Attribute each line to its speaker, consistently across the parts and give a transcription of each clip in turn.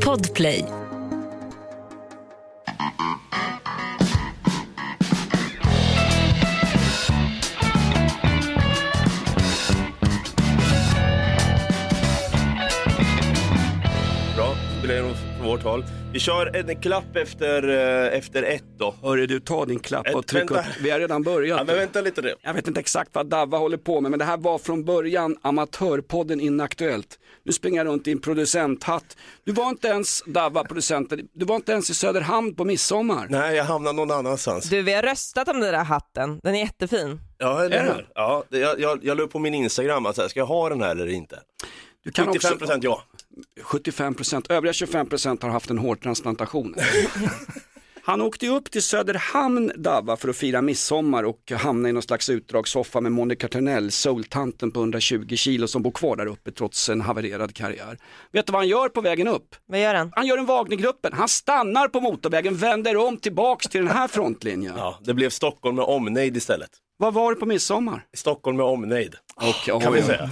Speaker 1: Podplay.
Speaker 2: Håll. Vi kör en klapp efter, eh, efter ett då.
Speaker 3: Hörru du, ta din klapp
Speaker 2: Ett-
Speaker 3: och tryck upp.
Speaker 2: vänta.
Speaker 3: Vi har redan börjat.
Speaker 2: Ja, men vänta lite nu.
Speaker 3: Jag vet inte exakt vad Davva håller på med, men det här var från början Amatörpodden Inaktuellt. Nu springer jag runt i en producenthatt. Du var inte ens, Davva, producenten, du var inte ens i Söderhamn på midsommar.
Speaker 2: Nej, jag hamnar någon annanstans.
Speaker 4: Du, vi har röstat om den där hatten. Den är jättefin.
Speaker 2: Ja, eller
Speaker 3: Är det?
Speaker 2: hur? Ja, det, jag, jag, jag la upp på min Instagram, att så här, ska jag ha den här eller inte?
Speaker 3: Du kan
Speaker 2: 75
Speaker 3: också,
Speaker 2: procent ja.
Speaker 3: 75 procent, övriga 25 procent har haft en hårtransplantation. Han åkte upp till Söderhamn, Davva, för att fira midsommar och hamna i någon slags utdragssoffa med Monica Törnell, soultanten på 120 kilo som bor kvar där uppe trots en havererad karriär. Vet du vad han gör på vägen upp?
Speaker 4: Vad gör han?
Speaker 3: Han gör en Wagnergruppen, han stannar på motorvägen, vänder om tillbaks till den här frontlinjen.
Speaker 2: ja. Det blev Stockholm med omnejd istället.
Speaker 3: Vad var det på midsommar?
Speaker 2: Stockholm med omnejd,
Speaker 3: Och,
Speaker 2: kan vi säga.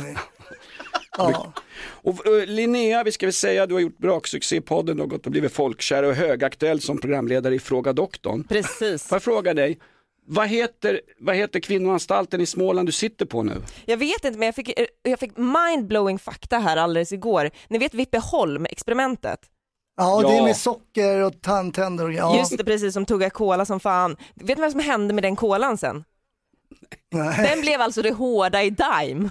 Speaker 5: Ja.
Speaker 3: Och uh, Linnea, vi ska väl säga, du har gjort braksuccé i podden och gått och blivit folkkär och högaktuell som programledare i Fråga doktorn.
Speaker 4: Precis.
Speaker 3: Får jag fråga dig, vad heter, vad heter kvinnoanstalten i Småland du sitter på nu?
Speaker 4: Jag vet inte men jag fick, eh, jag fick mindblowing fakta här alldeles igår. Ni vet Vippeholm-experimentet?
Speaker 5: ja, det är
Speaker 3: Ja.
Speaker 5: med socker och tandtänder och ja.
Speaker 4: Just det, precis som tugga cola som fan. Vet ni vad som hände med den kolan sen?
Speaker 5: Nej.
Speaker 4: Den blev alltså det hårda i Dime.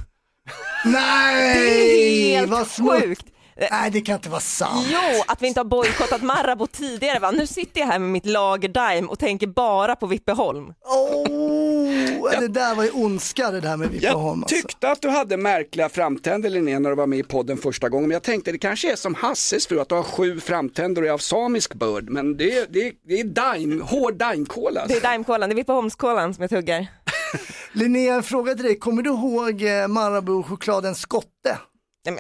Speaker 5: Nej,
Speaker 4: Det är helt
Speaker 5: vad smutt.
Speaker 4: sjukt.
Speaker 5: Nej, det kan inte vara sant.
Speaker 4: Jo, att vi inte har bojkottat Marabou tidigare va? Nu sitter jag här med mitt lager Dime och tänker bara på Vippeholm.
Speaker 5: Oh, det där var ju ondska det där med Vippeholm.
Speaker 3: Jag
Speaker 5: Alltså.
Speaker 3: tyckte att du hade märkliga framtänder Linnea när du var med i podden första gången, men jag tänkte det kanske är som Hasses fru, att du har sju framtänder och är av samisk börd, men det är, det är, det är daim, hård daimkola.
Speaker 4: Det är Dime-kolan, det är Vippeholmskolan som jag tuggar.
Speaker 5: Linnea, en fråga till dig. Kommer du ihåg eh, Marabou-chokladen Skotte?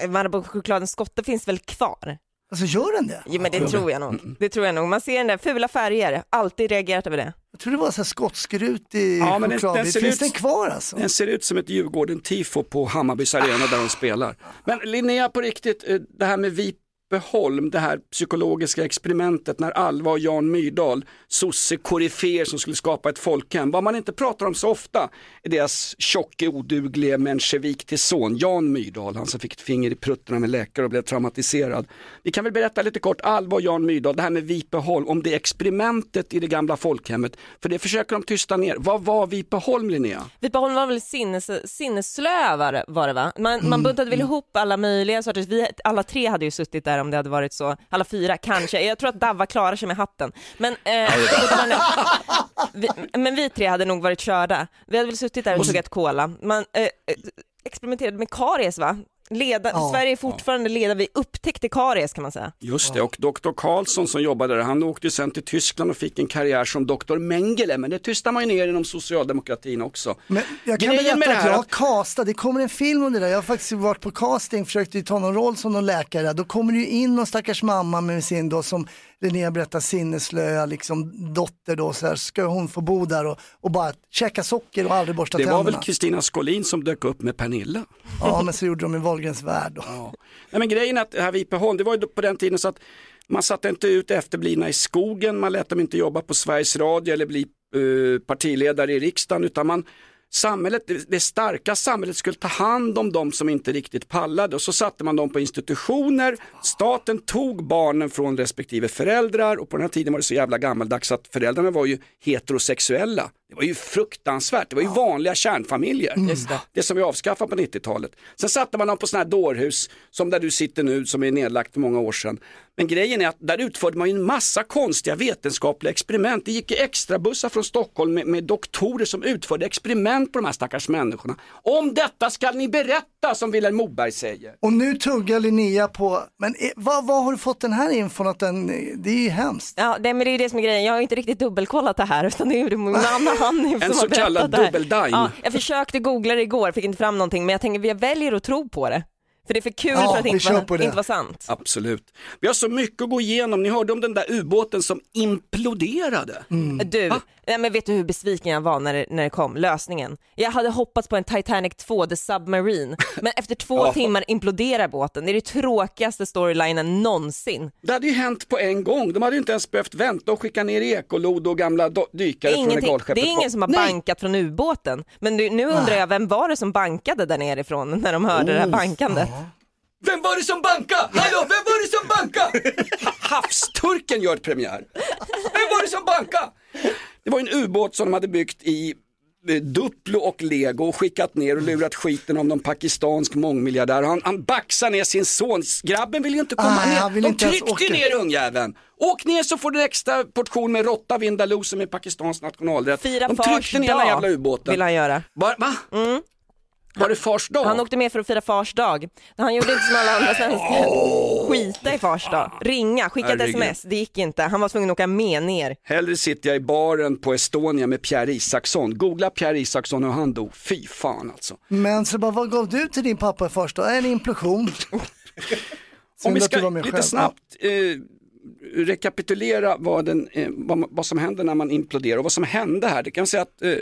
Speaker 4: Marabou-chokladens skotte finns väl kvar?
Speaker 5: Alltså gör den det?
Speaker 4: Jo men det tror jag nog. Det tror jag nog. Man ser den där fula färger, alltid reagerat över det.
Speaker 5: Jag tror det var så här skotskrut i
Speaker 3: Ja, men den-
Speaker 5: choklad.
Speaker 3: den ser
Speaker 5: Finns
Speaker 3: ut-
Speaker 5: den kvar alltså?
Speaker 3: Den ser ut som ett Djurgården-tifo på Hammarbys arena där de spelar. Men Linnea, på riktigt, eh, det här med Vipeholm, det här psykologiska experimentet när Alva och Jan Myrdal, sosse koryféer som skulle skapa ett folkhem, vad man inte pratar om så ofta är deras tjocke, oduglige menschevik till son, Jan Myrdal, han som fick ett finger i pruttarna med läkare och blev traumatiserad. Vi kan väl berätta lite kort, Alva och Jan Myrdal, det här med Vipeholm, om det experimentet i det gamla folkhemmet, för det försöker de tysta ner. Vad var Vipeholm, Linnea?
Speaker 4: Vipeholm var väl sinnes, sinnesslöa var det, var det va? Man, man buntade väl ihop alla möjliga sorters, vi alla tre hade ju suttit där om det hade varit så, alla fyra kanske, jag tror att Davva klarar sig med hatten. Men, eh, vi, men vi tre hade nog varit körda. Vi hade väl suttit där och tuggat cola. Man eh, eh, experimenterade med karies va? Leda,
Speaker 5: Ja.
Speaker 4: Sverige är fortfarande ledande, vi upptäckte karies kan man säga.
Speaker 3: Just det, och Dr. Karlsson som jobbade där, han åkte sen till Tyskland och fick en karriär som Dr. Mengele, men det tystar man ju ner inom socialdemokratin också.
Speaker 5: Men jag kan
Speaker 3: Grejen
Speaker 5: berätta
Speaker 3: det
Speaker 5: att jag har
Speaker 3: att-
Speaker 5: castat, det kommer en film om det där. Jag har faktiskt varit på casting, försökte ju ta någon roll som någon läkare. Då kommer det ju in någon stackars mamma med sin då som Linnea berättar sinneslöa liksom dotter då så här, ska hon få bo där och, och bara käka socker och aldrig borsta
Speaker 3: Det var
Speaker 5: tänderna.
Speaker 3: väl Kristina Skolin som dök upp med Pernilla.
Speaker 5: Ja men så gjorde de i Wahlgrens värld då.
Speaker 3: Ja. Nej, men grejen är att här Vipeholm, det var ju på den tiden så att man satte inte ut efterblivna i skogen, man lät dem inte jobba på Sveriges Radio eller bli eh, partiledare i riksdagen utan man Samhället, det- starka samhället skulle ta hand om de som inte riktigt pallade och så satte man dem på institutioner. Staten tog barnen från respektive föräldrar och på den här tiden var det så jävla gammaldags att föräldrarna var ju heterosexuella. Det var ju fruktansvärt, det var ju vanliga kärnfamiljer. Det. det som vi avskaffade på 90-talet. Sen satte man dem på sådana här dårhus som där du sitter nu som är nedlagt för många år sedan. Men grejen är att där utförde man ju en massa konstiga vetenskapliga experiment. Det gick ju extra bussar från Stockholm med, med doktorer som utförde experiment på de här stackars människorna. Om detta ska ni berätta som Vilhelm Moberg säger.
Speaker 5: Och nu tuggar Linnea på, men eh, vad, vad har du fått den här infon att den, det är ju hemskt.
Speaker 4: Ja, det, men det är ju det som är grejen. Jag har inte riktigt dubbelkollat det här utan det är ju min Hanif som
Speaker 3: En så
Speaker 4: har berättat
Speaker 3: kallad
Speaker 4: det här. Ja, jag försökte googla det igår, fick inte fram någonting, men jag tänker jag väljer att tro på det. För det är för kul
Speaker 5: Ja,
Speaker 4: för att inte vara,
Speaker 5: på det.
Speaker 4: inte vara sant.
Speaker 3: Absolut. Vi har så mycket att gå igenom. Ni hörde om den där ubåten som imploderade.
Speaker 4: Du, nej, men vet du hur besviken jag var när det, när det kom, lösningen? Jag hade hoppats på en Titanic 2, The Submarine, men efter två
Speaker 3: Ja.
Speaker 4: timmar imploderar båten. Det är det tråkigaste storylinen någonsin.
Speaker 3: Det hade ju hänt på en gång. De hade ju inte ens behövt vänta och skicka ner ekolod och gamla dykare från
Speaker 4: Ingenting.
Speaker 3: regalskeppet.
Speaker 4: Det är ingen som har
Speaker 3: Nej.
Speaker 4: bankat från ubåten. Men nu, nu undrar jag, vem var det som bankade där nerifrån när de hörde det här bankandet?
Speaker 3: Vem var det som banka? Hallå, vem var det som banka? Ha- Havsturken gör premiär. Vem var det som banka? Det var en ubåt som de hade byggt i eh, Duplo och Lego och skickat ner och lurat skiten om någon pakistansk mångmiljardär. Han, han baxar ner sin son, grabben vill ju inte komma
Speaker 5: Nej,
Speaker 3: ner.
Speaker 5: han vill
Speaker 3: De tryckte ner ungjäveln. Åk ner så får du en extra portion med råtta vindaloo som är Pakistans nationalrätt.
Speaker 4: Fira
Speaker 3: De tryckte ner den jävla ubåten.
Speaker 4: vill han göra.
Speaker 3: Va? Va? Var det fars dag?
Speaker 4: Han åkte med för att fira fars dag. Han gjorde inte som alla andra svenskar. Skita i fars dag. Ringa, skicka ett
Speaker 3: Herregud.
Speaker 4: sms. Det gick inte. Han var tvungen att åka med ner.
Speaker 3: Hellre sitter jag i baren på Estonia med Pierre Isaksson. Googla Pierre Isaksson och han dog. Fy fan alltså.
Speaker 5: Men så bara, vad gav du till din pappa först då? En implosion.
Speaker 3: Om vi ska
Speaker 5: var med
Speaker 3: lite snabbt eh, rekapitulera vad, den, eh, vad, vad som händer när man imploderar och vad som hände här. Det kan säga att eh,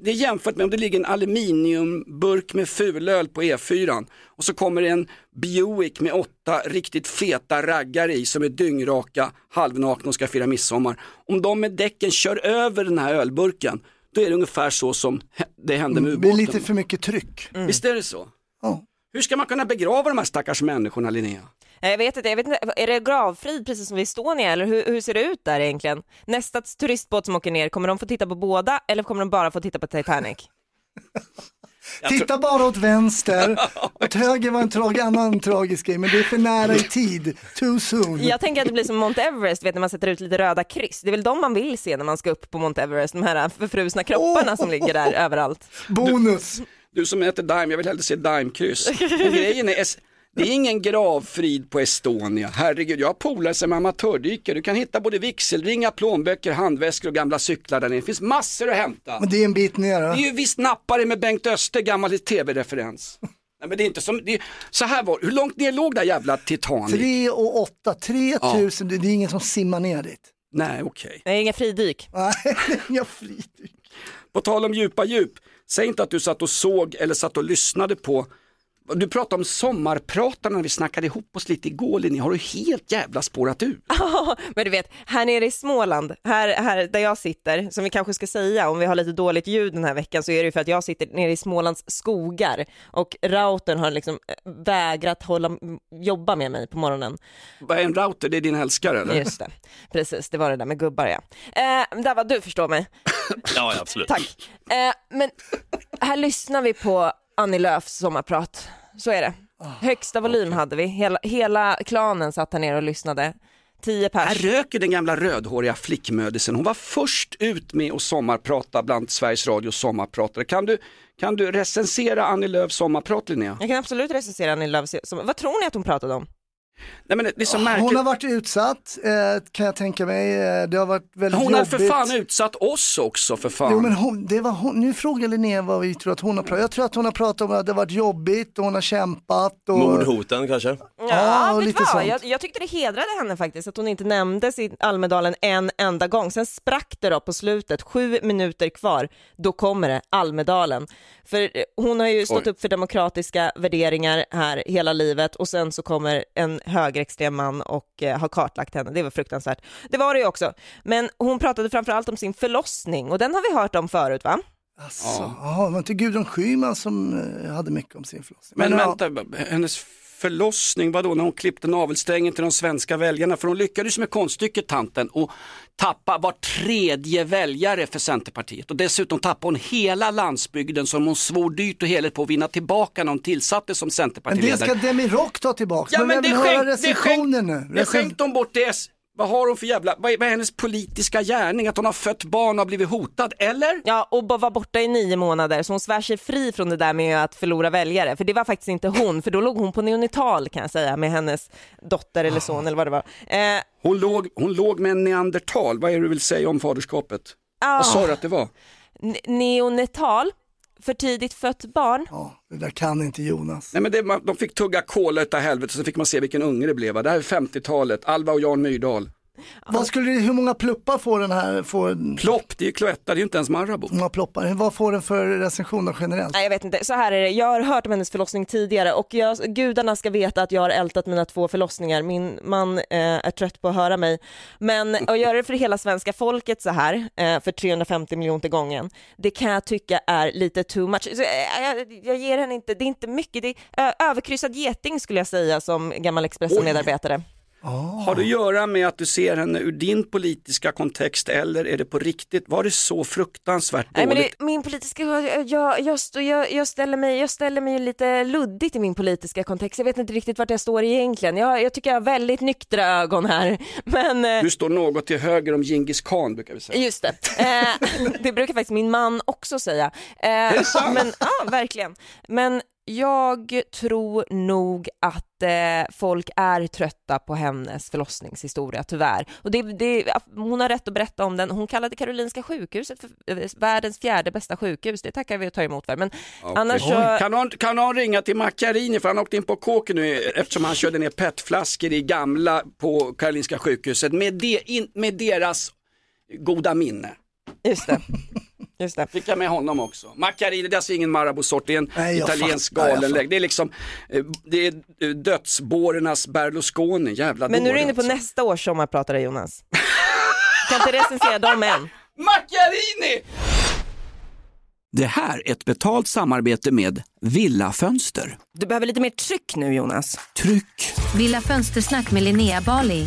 Speaker 3: det är jämfört med om det ligger en aluminiumburk med fulöl på E4 och så kommer det en Buick med åtta riktigt feta raggare i som är dyngraka, halvnakna och ska fira midsommar. Om de med däcken kör över den här ölburken, då är det ungefär så som det hände med
Speaker 5: Det blir
Speaker 3: ubåten.
Speaker 5: lite för mycket tryck.
Speaker 3: Visst är det så?
Speaker 5: Ja.
Speaker 3: Hur ska man kunna begrava de här stackars människorna Linnea?
Speaker 4: Eh, Jag vet inte, jag vet inte, är det gravfrid precis som vid Estonia eller hur, hur ser det ut där egentligen? Nästa turistbåt som åker ner, kommer de få titta på båda eller kommer de bara få titta på Titanic?
Speaker 5: Titta bara åt vänster, åt höger var en trag, annan tragisk grej, men det är för nära i tid, too soon.
Speaker 4: Jag tänker att det blir som Mount Everest, vet när man sätter ut lite röda kryss. Det är väl de man vill se när man ska upp på Mount Everest, de här förfrusna kropparna som ligger där överallt.
Speaker 5: Bonus.
Speaker 3: Du som äter Daim, jag vill hellre se Daimkryss. Grejen är, det är ingen gravfrid på Estonia. Herregud, jag har polare som är amatördykare. Du kan hitta både vigselringar, plånböcker, handväskor och gamla cyklar där nere. Det finns massor att hämta.
Speaker 5: Men det är en bit ner.
Speaker 3: Det är
Speaker 5: Då.
Speaker 3: ju visst nappare med Bengt Öster, gammal tv-referens. Nej men det är inte som, det är, så här var hur långt ner låg det jävla Titanic?
Speaker 5: 3 och 8, 3000, det är ingen som simmar ner dit.
Speaker 3: Nej okej.
Speaker 4: Det är inga fridyk.
Speaker 5: Nej, jag flyter.
Speaker 3: På tal om djupa djup, säg inte att du satt och såg eller satt och lyssnade på du pratade om sommarpratarna när vi snackade ihop oss lite igår Linnea, har du helt jävla spårat ur?
Speaker 4: Men du vet, här nere i Småland, här, här där jag sitter, som vi kanske ska säga om vi har lite dåligt ljud den här veckan så är det ju för att jag sitter nere i Smålands skogar och routern har liksom eh, vägrat hålla, jobba med mig på morgonen.
Speaker 3: Vad är en router, det är din älskare eller?
Speaker 4: Just det, precis, det var det där med gubbar ja. Eh, där var du förstår mig.
Speaker 2: Ja, ja, absolut.
Speaker 4: Tack. Eh, men här lyssnar vi på Annie Lööfs sommarprat. Så är det. Högsta volym hade vi. Hela, hela klanen satt här nere och lyssnade. Tio
Speaker 3: Här
Speaker 4: pers.
Speaker 3: röker den gamla rödhåriga flickmödisen. Hon var först ut med att sommarprata bland Sveriges Radios sommarpratare. Kan du, kan du recensera Annie Lööfs sommarprat Linnea?
Speaker 4: Jag kan absolut recensera Annie Lööf. som- Vad tror ni att hon pratade om?
Speaker 3: Nej, men det är så märkligt.
Speaker 5: Hon har varit utsatt, eh, kan jag tänka mig. Eh, Det har varit väldigt
Speaker 3: Hon har för fan utsatt oss också för fan.
Speaker 5: Jo men hon, det var hon, nu frågar Linnea vad vi tror att hon har pratat Jag tror att hon har pratat om att det har varit jobbigt och hon har kämpat. Och...
Speaker 2: Mordhoten kanske?
Speaker 5: Ja, och
Speaker 4: vet
Speaker 5: lite sånt.
Speaker 4: Jag, jag tyckte det hedrade henne faktiskt att hon inte nämndes i Almedalen en enda gång. Sen sprack det då på slutet, sju minuter kvar, då kommer det, Almedalen. För eh, hon har ju stått
Speaker 3: Oj.
Speaker 4: upp för demokratiska värderingar här hela livet och sen så kommer en högerextrem man och eh, har kartlagt henne. Det var fruktansvärt. Det var det ju också. Men hon pratade framförallt om sin förlossning och den har vi hört om förut va?
Speaker 5: Alltså, ja. det var inte Gudrun Schyman som eh, hade mycket om sin förlossning.
Speaker 3: Men,
Speaker 5: ja,
Speaker 3: vänta, hennes förlossning, vadå, när hon klippte navelsträngen till de svenska väljarna? För hon lyckades med konststycket tanten och tappa var tredje väljare för Centerpartiet. Och dessutom tappade hon hela landsbygden som hon svor dyrt och heligt på att vinna tillbaka när hon tillsattes som
Speaker 5: men det
Speaker 3: Centerpartiledare.
Speaker 5: ska Demirock ta tillbaka.
Speaker 3: Ja men
Speaker 5: jag
Speaker 3: det skänk, det skänk,
Speaker 5: nu.
Speaker 3: det
Speaker 5: Recen-
Speaker 3: skänkt hon bort det. Vad har hon för jävla, vad är, vad är hennes politiska gärning? Att hon har fött barn och blivit hotad, eller?
Speaker 4: Ja, och bara var borta i nio månader, så hon svär sig fri från det där med att förlora väljare. För det var faktiskt inte hon, för då låg hon på neonatal kan jag säga, med hennes dotter eller son eller vad det var. Eh,
Speaker 3: Hon låg, hon låg med en neandertal, vad är det du vill säga om faderskapet?
Speaker 4: ah,
Speaker 3: Vad sa du att det var?
Speaker 4: ne- neonatal, för tidigt fött barn.
Speaker 5: Ja, det där kan inte Jonas.
Speaker 3: Nej, men det, man, de fick tugga kola utav helvete så fick man se vilken unge det blev. va? Det här är 50-talet, Alva och Jan Myrdal.
Speaker 5: Vad skulle, hur många pluppar får den här, får,
Speaker 3: Plopp, det är ju Cloetta, det är ju inte ens Marabou.
Speaker 5: hur många ploppar, vad får den för recensioner generellt?
Speaker 4: Nej jag vet inte, så här är det. Jag har hört om hennes förlossning tidigare och jag, gudarna ska veta att jag har ältat mina två förlossningar. Min man eh, är trött på att höra mig. Men att göra det för hela svenska folket så här, eh, för 350 miljoner gången, det kan jag tycka är lite too much. Så, eh, jag, jag ger henne inte, det är inte mycket, det är ö, överkryssad geting skulle jag säga som gammal Expressen-medarbetare.
Speaker 3: Har det att göra med att du ser henne ur din politiska kontext eller är det på riktigt? Var det så fruktansvärt
Speaker 4: Nej, men
Speaker 3: dåligt?
Speaker 4: det, min politiska, jag, jag, jag, stå- jag, jag, ställer mig, jag ställer mig lite luddigt i min politiska kontext. Jag vet inte riktigt vart jag står egentligen. Jag, jag tycker jag har väldigt nyktra ögon här. Men eh,
Speaker 3: Du står något till höger om Genghis khan brukar vi säga.
Speaker 4: just det, eh, det brukar faktiskt min man också säga. Eh, men, ja, verkligen. Men jag tror nog att eh, folk är trötta på hennes förlossningshistoria, tyvärr. Och det, det, hon har rätt att berätta om den. Hon kallade Karolinska sjukhuset för eh, världens fjärde bästa sjukhus. Det tackar vi och tar emot för. Men annars så...
Speaker 3: Kan någon, kan någon ringa till Macchiarini för han åkte in på kåken nu eftersom han körde ner petflaskor i gamla på Karolinska sjukhuset med, de, in, med deras goda minne.
Speaker 4: Just det. Just det.
Speaker 3: Fick jag med honom också. Macchiarini, det är alltså ingen Marabou-sort, det är en
Speaker 5: Nej,
Speaker 3: italiensk galenlägg. Det är liksom, eh, det är eh, dödsbårernas Berlusconi, jävla
Speaker 4: Men nu är du inne på
Speaker 3: alltså.
Speaker 4: nästa års sommarpratare Jonas. Kan inte recensera dem än.
Speaker 3: Macchiarini!
Speaker 1: Det här är ett betalt samarbete med Villa Fönster.
Speaker 4: Du behöver lite mer tryck nu Jonas.
Speaker 1: Tryck!
Speaker 6: Villa Fönstersnack med Linnea Bali.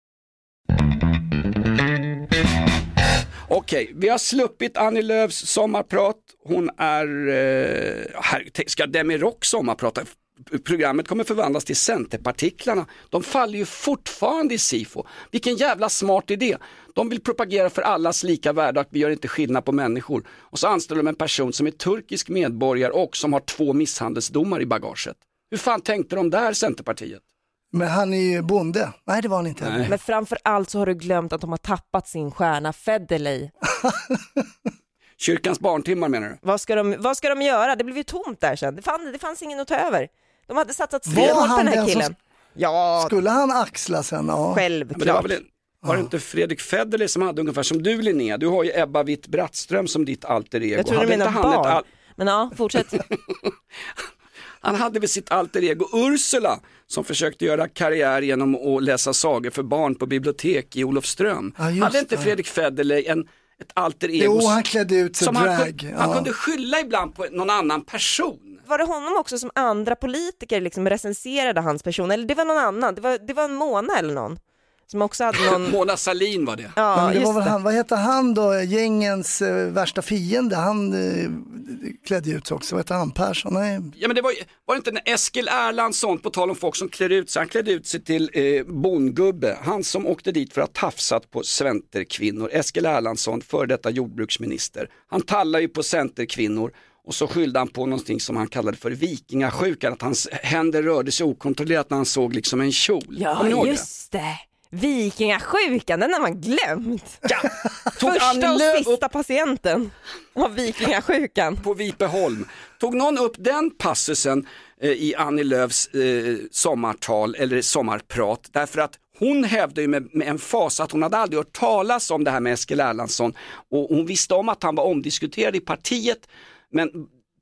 Speaker 3: Okej, vi har sluppit Annie Lööfs sommarprat. Hon är, eh, här, ska Demi Rock sommarprata? Programmet kommer förvandlas till Centerpartiklarna. De faller ju fortfarande i SIFO. Vilken jävla smart idé. De vill propagera för allas lika värde och att vi gör inte skillnad på människor. Och så anställer de en person som är turkisk medborgare och som har två misshandelsdomar i bagaget. Hur fan tänkte de där, Centerpartiet?
Speaker 5: Men han är ju bonde. Nej det var han inte.
Speaker 3: Nej.
Speaker 4: Men framför allt så har du glömt att de har tappat sin stjärna Federley.
Speaker 3: Kyrkans barntimmar menar du?
Speaker 4: Vad ska, de, vad ska de göra? Det blev ju tomt där sen. Det, fann, det fanns ingen att ta över. De hade satsat stenhårt på den här
Speaker 5: den som
Speaker 4: killen. Ja,
Speaker 5: Skulle han axla sen? Ja.
Speaker 3: Men det var,
Speaker 4: självklart.
Speaker 3: väl, var det inte Fredrik Federley som hade ungefär som du Linnea, du har ju Ebba Witt-Brattström som ditt alter ego.
Speaker 4: Jag tror du menar barn.
Speaker 3: al-
Speaker 4: Men ja, fortsätt.
Speaker 3: Han hade väl sitt alter ego Ursula som försökte göra karriär genom att läsa sagor för barn på bibliotek i Olofström.
Speaker 5: Ja,
Speaker 3: hade inte. Fredrik Federley en, ett alter ego.
Speaker 5: Jo, han klädde ut sig
Speaker 3: som han,
Speaker 5: drag.
Speaker 3: han
Speaker 5: ja.
Speaker 3: kunde skylla ibland på någon annan person.
Speaker 4: Var det honom också som andra politiker liksom recenserade hans person? Eller det var någon annan, det var, det var en Mona eller någon som också hade någon...
Speaker 3: Mona Sahlin var det.
Speaker 4: Ja,
Speaker 5: Men det var
Speaker 4: just
Speaker 5: väl
Speaker 4: det.
Speaker 5: han, vad heter han då, gängens eh, värsta fiende, han eh, klädde ut sig också, vad heter han, Persson? Nej.
Speaker 3: Ja, men det var, var det inte när Eskil Erlandsson, på tal om folk som klär ut sig, han klädde ut sig till eh, bondgubbe. Han som åkte dit för att ha tafsat på centerkvinnor. Eskil Erlandsson, före detta jordbruksminister. Han tallar ju på centerkvinnor och så skyllde han på någonting som han kallade för vikingasjukan, att hans händer rörde sig okontrollerat när han såg liksom en kjol.
Speaker 4: Ja, just det. Vikingasjukan, den har man glömt.
Speaker 3: Tog
Speaker 4: Första och
Speaker 3: Lööf upp
Speaker 4: sista patienten av vikingasjukan.
Speaker 3: på Vipeholm. Tog någon upp den passusen eh, i Annie Lööfs eh, sommartal eller sommarprat därför att hon hävdade ju med, med en fas att hon hade aldrig hört talas om det här med Eskil Erlandsson och hon visste om att han var omdiskuterad i partiet men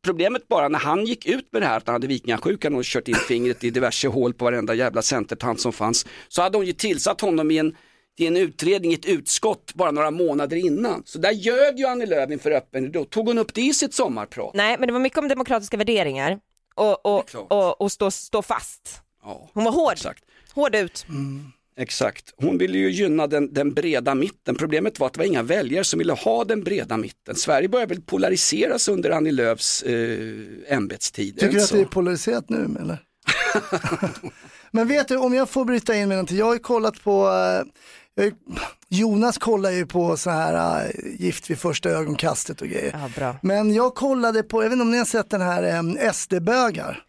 Speaker 3: Problemet bara när han gick ut med det här att han hade vikingasjukan och kört in fingret i diverse hål på varenda jävla centertant som fanns så hade hon ju tillsatt honom i en i en utredning, i ett utskott bara några månader innan. Så där ljög ju Annie Lööf inför öppen Då tog hon upp det i sitt sommarprat.
Speaker 4: Nej, men det var mycket om demokratiska värderingar och, och, och, och stå, stå fast.
Speaker 3: Ja,
Speaker 4: Hon var hård,
Speaker 3: exakt.
Speaker 4: hård ut.
Speaker 3: Exakt. Hon ville ju gynna den, den breda mitten. Problemet var att det var inga väljare som ville ha den breda mitten. Sverige började väl polariseras under Annie Lööfs eh, ämbetstid. är
Speaker 5: Tycker du att
Speaker 3: så?
Speaker 5: det är polariserat nu eller? Men vet du, om jag får bryta in med någonting, jag har ju kollat på, eh, Jonas kollar ju på så här äh, Gift vid första ögonkastet och grejer.
Speaker 4: Ja, bra.
Speaker 5: Men jag kollade på, jag vet inte om ni har sett den här eh, SD-bögar.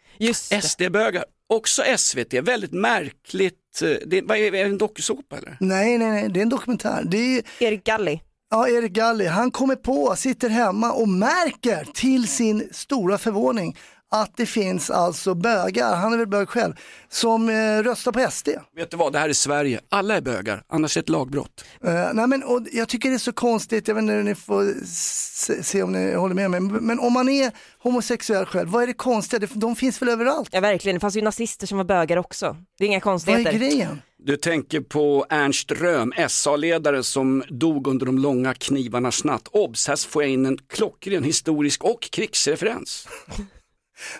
Speaker 3: SD-bögar, också SVT, väldigt märkligt. Eh, Det, vad är, är det en dokusåpa eller?
Speaker 5: Nej, nej, nej, det är en dokumentär. Det är,
Speaker 4: Erik Galli.
Speaker 5: ja, Erik Galli, han kommer på, sitter hemma och märker till sin stora förvåning att det finns alltså bögar, han är väl bög själv, som eh, röstar på SD.
Speaker 3: Vet du vad, det här är Sverige. Alla är bögar, annars är det ett lagbrott.
Speaker 5: Uh, nej men, och jag tycker det är så konstigt, jag vet inte, ni får se, se om ni håller med mig, men om man är homosexuell själv, vad är det konstiga? De finns väl överallt?
Speaker 4: Ja verkligen, det fanns ju nazister som var bögar också. Det är inga
Speaker 5: Vad
Speaker 4: konstigheter.
Speaker 5: är grejen?
Speaker 3: Du tänker på Ernst Röhm, SA-ledare som dog under de långa knivarnas natt. Obs, här får jag in en klockren historisk och krigsreferens.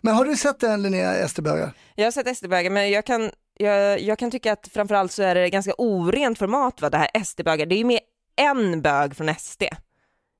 Speaker 5: Men har du sett den Linnea SD-bögar?
Speaker 4: Jag har sett SD-bögar men jag kan, jag, jag kan tycka att framförallt så är det ganska orent format va, det här SD-bögar. Det är ju med en bög från SD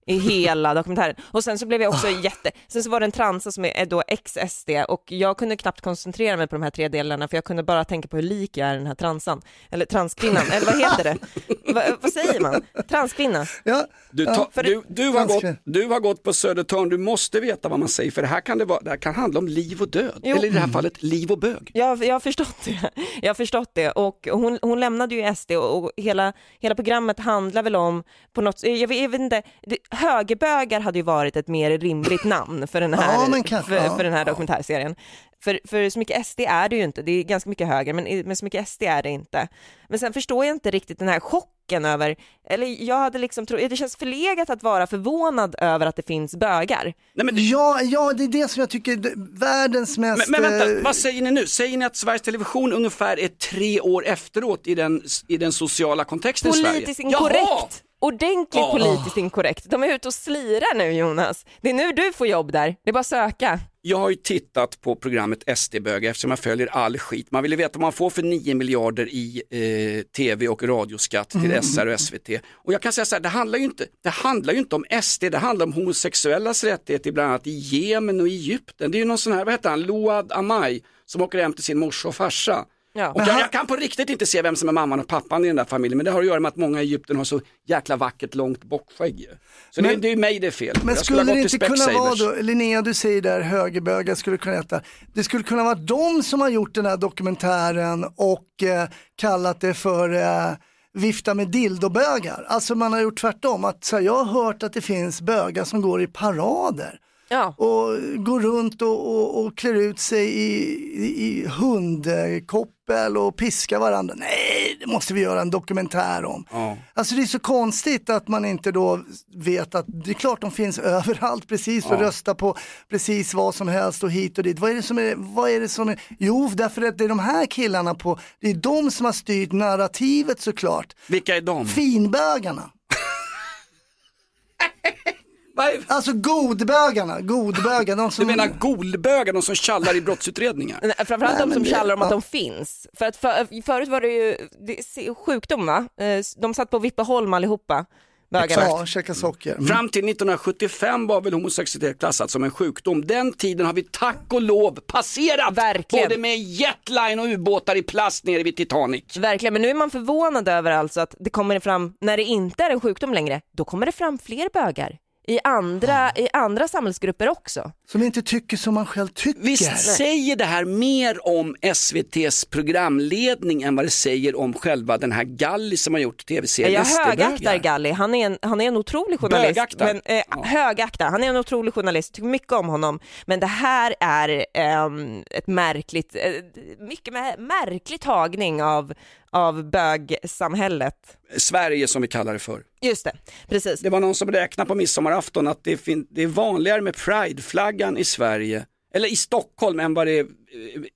Speaker 4: i hela dokumentären. Och sen så blev jag också jätte, sen så var det en transa som är då ex-SD och jag kunde knappt koncentrera mig på de här tre delarna för jag kunde bara tänka på hur lik jag är den här transan, eller transkvinnan, eller vad heter det? Va, vad säger man? Transkvinna?
Speaker 5: Ja,
Speaker 3: Du, ta, du, du, har gått, du har gått på Södertörn, du måste veta vad man säger för det här kan, det vara, det här kan handla om liv och död.
Speaker 4: Jo.
Speaker 3: Eller i det här fallet liv och bög.
Speaker 4: Jag, jag har förstått det. Jag har förstått det och hon, hon lämnade ju SD och, och hela, hela programmet handlar väl om på något, jag vet, jag vet inte, det, högerbögar hade ju varit ett mer rimligt namn för den här,
Speaker 5: Ja, kanske,
Speaker 4: för,
Speaker 5: ja.
Speaker 4: för den här dokumentärserien. För, för så mycket SD är det ju inte, det är ganska mycket höger, men, men så mycket SD är det inte. Men sen förstår jag inte riktigt den här chocken över, eller jag hade liksom tro, det känns förlegat att vara förvånad över att det finns bögar.
Speaker 3: Nej, men,
Speaker 5: Ja, ja, det är det som jag tycker är världens mest...
Speaker 3: men, men
Speaker 5: eh,
Speaker 3: vänta, vad säger ni nu? Säger ni att Sveriges Television ungefär är tre år efteråt i den, i den sociala kontexten i Sverige?
Speaker 4: Politiskt
Speaker 3: Jaha!
Speaker 4: inkorrekt. Ordentligt
Speaker 3: Ja.
Speaker 4: politiskt inkorrekt. De är ute och slirar nu Jonas. Det är nu du får jobb där. Det är bara att söka.
Speaker 3: Jag har ju tittat på programmet SD-bögar eftersom jag följer all skit. Man vill ju veta vad man får för 9 miljarder i eh, tv och radioskatt till SR och SVT. Och jag kan säga så här, det handlar, ju inte, det handlar ju inte om SD, det handlar om homosexuellas rättigheter bland annat i Jemen och Egypten. Det är ju någon sån här, vad heter han, Load Amai som åker hem till sin morsa och farsa.
Speaker 4: Ja.
Speaker 3: Och jag, jag kan på riktigt inte se vem som är mamman och pappan i den där familjen, men det har att göra med att många i Egypten har så jäkla vackert långt bockskägg. Så det,
Speaker 5: Men-
Speaker 3: det är mig det är fel.
Speaker 5: Men
Speaker 3: jag
Speaker 5: skulle
Speaker 3: ha
Speaker 5: det inte kunna vara då, Linnea du säger där högerbögar skulle kunna heta, det skulle kunna vara de som har gjort den här dokumentären och eh, kallat det för eh, vifta med dildobögar. Alltså man har gjort tvärtom, att så här, jag har hört att det finns bögar som går i parader
Speaker 4: Ja.
Speaker 5: och går runt och, och, och klär ut sig i, i, i hundkoppel och piskar varandra. Nej, det måste vi göra en dokumentär om.
Speaker 3: Ja.
Speaker 5: Alltså det är så konstigt att man inte då vet att det är klart de finns överallt precis och rösta på precis vad som helst och hit och dit. Vad är det som är, vad är det som är, jo därför att det är de här killarna på, det är de som har styrt narrativet såklart.
Speaker 3: Vilka är de?
Speaker 5: Finbögarna. Alltså godbögarna, godbögarna. De som...
Speaker 3: Du menar golbögar, de som tjallar i brottsutredningar?
Speaker 4: Nej, Framförallt
Speaker 5: Nej,
Speaker 4: de som
Speaker 5: det-
Speaker 4: tjallar om att
Speaker 5: ja.
Speaker 4: de finns. För att för, förut var det ju det, sjukdom va? Eh, De satt på Vippeholm allihopa, bögarna.
Speaker 5: Ja, käka socker. Mm.
Speaker 3: Fram till 1975 var väl homosexualitet klassat som en sjukdom. Den tiden har vi tack och lov passerat.
Speaker 4: Verkligen.
Speaker 3: Både med jetline och ubåtar i plast nere vid Titanic.
Speaker 4: Verkligen, men nu är man förvånad över alltså att det kommer fram, när det inte är en sjukdom längre, då kommer det fram fler bögar. I andra, i andra samhällsgrupper också.
Speaker 5: Som inte tycker som man själv tycker.
Speaker 3: Visst säger det här mer om SVTs programledning än vad det säger om själva den här Galli som har gjort tv-serien
Speaker 4: Jag högaktar. Galli, han är en, han är en otrolig journalist.
Speaker 3: Bögaktar.
Speaker 4: Men, eh, Högaktar, han är en otrolig journalist, tycker mycket om honom. Men det här är ehm, ett märkligt, eh, mycket mä- märklig tagning av, av bögsamhället.
Speaker 3: Sverige som vi kallar det för.
Speaker 4: Just det, precis.
Speaker 3: Det var någon som räknade på midsommarafton att det, fin- det är vanligare med prideflaggan i Sverige, eller i Stockholm än vad det är,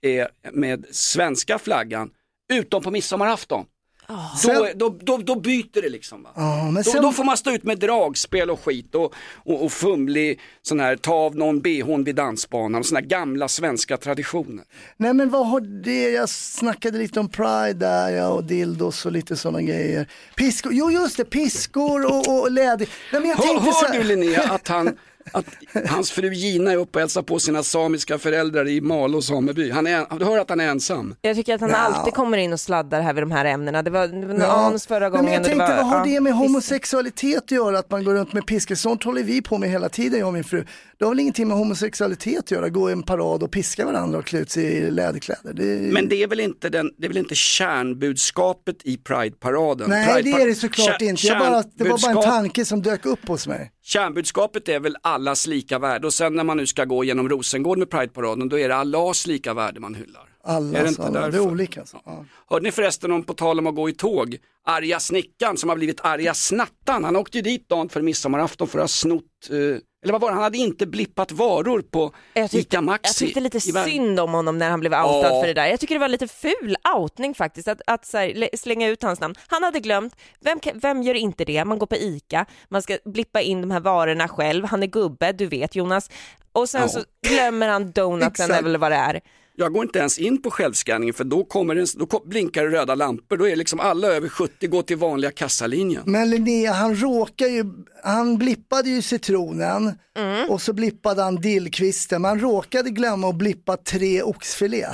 Speaker 3: är med svenska flaggan, utom på midsommarafton. Då,
Speaker 5: Sen-
Speaker 3: då, då, då byter det liksom. Va?
Speaker 5: Ja, men
Speaker 3: Då,
Speaker 5: sen-
Speaker 3: då får man stå ut med dragspel och skit och, och, och fumlig sån här, ta av någon bhn vid dansbanan och såna här gamla svenska traditioner.
Speaker 5: Nej men vad har det, jag snackade lite om Pride där ja, och dildos och lite sådana grejer. Piskor, jo just det, piskor och, och läder. Nej men jag
Speaker 3: Hör,
Speaker 5: tänkte så
Speaker 3: hör
Speaker 5: här,
Speaker 3: du Linnea att, han, att hans fru Gina är uppe och hälsar på sina samiska föräldrar i Malå sameby? Han är, du hör att han är ensam?
Speaker 4: Jag tycker att han
Speaker 5: Ja.
Speaker 4: alltid kommer in och sladdar här vid de här ämnena. Det var, var
Speaker 5: Ja.
Speaker 4: Hans förra gången.
Speaker 5: men jag tänkte,
Speaker 4: var,
Speaker 5: vad har
Speaker 4: ja,
Speaker 5: det med homosexualitet att göra? Att man går runt med piskor? Sånt håller vi på med hela tiden, jag och min fru. Det har väl ingenting med homosexualitet att göra? Gå i en parad och piska varandra och klä ut sig i läderkläder. Det...
Speaker 3: Men det är väl inte, den, det är väl inte kärnbudskapet i Pride-paraden?
Speaker 5: Nej
Speaker 3: Pride-
Speaker 5: det är det såklart
Speaker 3: kär-
Speaker 5: inte. Jag bara, det var bara en tanke som dök upp hos mig.
Speaker 3: Kärnbudskapet är väl allas lika värde och sen när man nu ska gå genom Rosengård med Pride-paraden då är det Allahs lika värde man hyllar.
Speaker 5: Alla,
Speaker 3: Är det inte
Speaker 5: alla. det är olika. Alltså. Ja.
Speaker 3: Hörde ni förresten om, på tal om att gå i tåg, arga snickan som har blivit arga snattan. Han åkte ju dit dagen för midsommarafton för att ha snott, eh, eller vad var det, han hade inte blippat varor på
Speaker 4: Jag tyckte,
Speaker 3: ICA
Speaker 4: jag
Speaker 3: Maxi.
Speaker 4: tyckte lite synd om honom när han blev outad
Speaker 3: Ja.
Speaker 4: för det där. Jag tycker det var lite ful outning faktiskt, att, att här, lä- slänga ut hans namn. Han hade glömt, vem, vem gör inte det? Man går på ICA, man ska blippa in de här varorna själv, han är gubbe, du vet Jonas. Och sen
Speaker 3: Ja.
Speaker 4: så glömmer han donuten eller vad det är.
Speaker 3: Jag går inte ens in på självskanningen för då, kommer det, då blinkar det röda lampor. Då är liksom alla över 70 går till vanliga kassalinjen.
Speaker 5: Men Linnea, han råkar ju, han blippade ju citronen
Speaker 4: Mm.
Speaker 5: och så blippade han dillkvisten. Man råkade glömma att blippa tre oxfilé.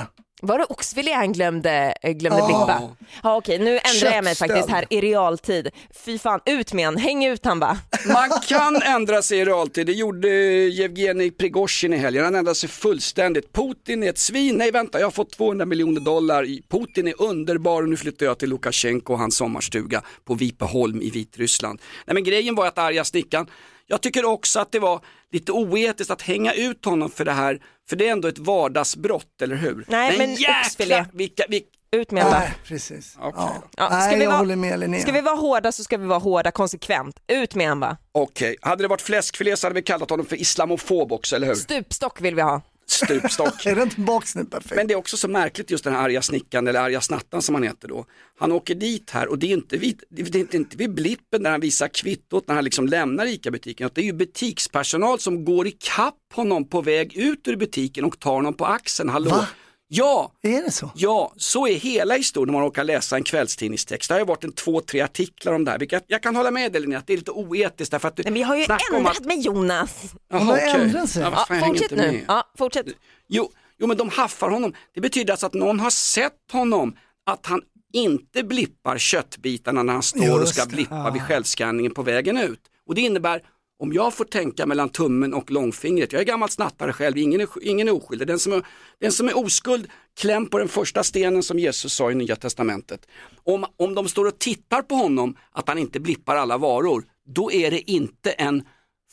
Speaker 4: Var det oxfilé han glömde, eh, glömde
Speaker 5: Ja.
Speaker 4: blippa? Ja okej, nu ändrar jag mig faktiskt här i realtid. Fy fan, ut med han, häng ut han bara.
Speaker 3: Man kan ändra sig i realtid, det gjorde Yevgenij Prigozjin i helgen. Han ändrade sig fullständigt. Putin är ett svin, nej vänta jag har fått 200 miljoner dollar. Putin är underbar och nu flyttar jag till Lukasjenko och hans sommarstuga på Vipeholm i Vitryssland. Nej men grejen var att arga snickan, jag tycker också att det var lite oetiskt att hänga ut honom för det här, för det är ändå ett vardagsbrott, eller hur?
Speaker 4: Nej, men oxfilé.
Speaker 3: jäkla, vilka, vilka,
Speaker 4: Ut med.
Speaker 5: Nej, precis.
Speaker 3: Okej
Speaker 5: ja.
Speaker 4: Ja,
Speaker 5: Nej,
Speaker 4: ska, vi
Speaker 5: jag
Speaker 4: vara,
Speaker 5: håller med Linnea.
Speaker 4: ska vi vara hårda så ska vi vara hårda konsekvent. Ut med han bara.
Speaker 3: Okej, hade det varit fläskfilé så hade vi kallat honom för islamofob också, eller hur?
Speaker 4: Stupstock vill vi ha.
Speaker 3: Stupstock.
Speaker 5: Är den tillbaks nu perfekt?
Speaker 3: Men det är också så märkligt just den här arga snickaren eller arga snattan som han heter då. Han åker dit här och det är inte vid, det är inte, inte vid blippen när han visar kvittot när han liksom lämnar ICA-butiken. Det är ju butikspersonal som går i kapp honom på väg ut ur butiken och tar honom på axeln. Hallå?
Speaker 5: Va?
Speaker 3: Ja,
Speaker 5: Är det så?
Speaker 3: Ja, så är hela historien när man råkar läsa en kvällstidningstext. Det har ju varit en två, tre artiklar om det här. Vilket jag kan hålla med dig Linnea, att det är lite oetiskt därför att du
Speaker 4: Nej, men jag har ju
Speaker 3: snackar om
Speaker 4: ändrat
Speaker 3: att...
Speaker 4: mig Jonas.
Speaker 3: Jaha,
Speaker 5: har
Speaker 3: okej.
Speaker 5: ändrat sig.
Speaker 3: Ja, vad
Speaker 4: Ja,
Speaker 3: fan, jag hänger
Speaker 4: fortsätt
Speaker 3: inte
Speaker 4: nu.
Speaker 3: med.
Speaker 4: Ja, fortsätt.
Speaker 3: Jo, jo, men de haffar honom. Det betyder alltså att någon har sett honom, att han inte blippar köttbitarna när han står och
Speaker 5: Just
Speaker 3: ska
Speaker 5: det.
Speaker 3: blippa vid självskanningen på vägen ut. Och det innebär, om jag får tänka mellan tummen och långfingret, jag är gammal snattare själv, ingen är, ingen är oskyldig. Den som är, den som är oskuld, kläm på den första stenen som Jesus sa i Nya Testamentet. Om, om de står och tittar på honom, att han inte blippar alla varor, då är det inte en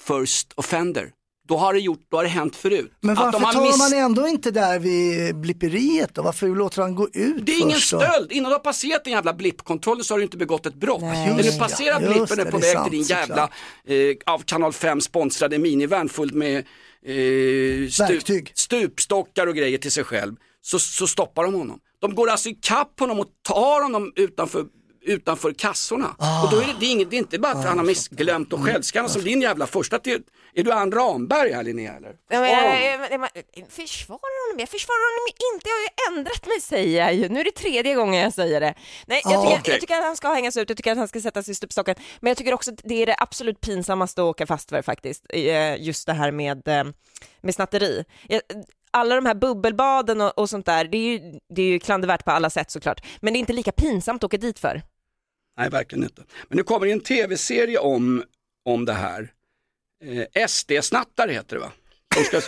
Speaker 3: first offender. Då har det, gjort, då har det hänt förut.
Speaker 5: Men
Speaker 3: Att
Speaker 5: varför tar
Speaker 3: miss-
Speaker 5: man ändå inte där vid blipperiet då? Varför låter han gå ut
Speaker 3: Det är ingen
Speaker 5: först då?
Speaker 3: stöld, innan du har passerat din jävla blippkontroll så har du inte begått ett brott.
Speaker 4: Nej.
Speaker 3: När du passerar
Speaker 5: just
Speaker 3: blippen är på väg till din jävla eh, av Kanal 5 sponsrade minivan fullt med eh,
Speaker 5: Verktyg.
Speaker 3: stupstockar och grejer till sig själv. Så, så stoppar de honom. De går alltså ikapp honom och tar honom utanför utanför kassorna. Och då är det, det, är inget, det är inte bara att han har missglömt och självskannat som din jävla första. Till, är du Ann Ramberg här Linnea eller?
Speaker 4: Ja, men, jag, jag, jag, jag försvarar honom, jag försvarar honom inte, jag har ju ändrat mig säger jag ju. Nu är det tredje gången jag säger det. Nej, jag, tycker,
Speaker 3: okej.
Speaker 4: jag tycker att han ska hängas ut, jag tycker att han ska sättas i stupstocken. Men jag tycker också att det är det absolut pinsammaste att åka fast för faktiskt, eh, just det här med, eh, med snatteri. Jag- Alla de här bubbelbaden och, och sånt där, det är, ju, det är ju klandervärt på alla sätt såklart. Men det är inte lika pinsamt att åka dit för.
Speaker 3: Nej, verkligen inte. Men nu kommer det en tv-serie om, om det här. Eh, SD-snattare heter det va? Som ska,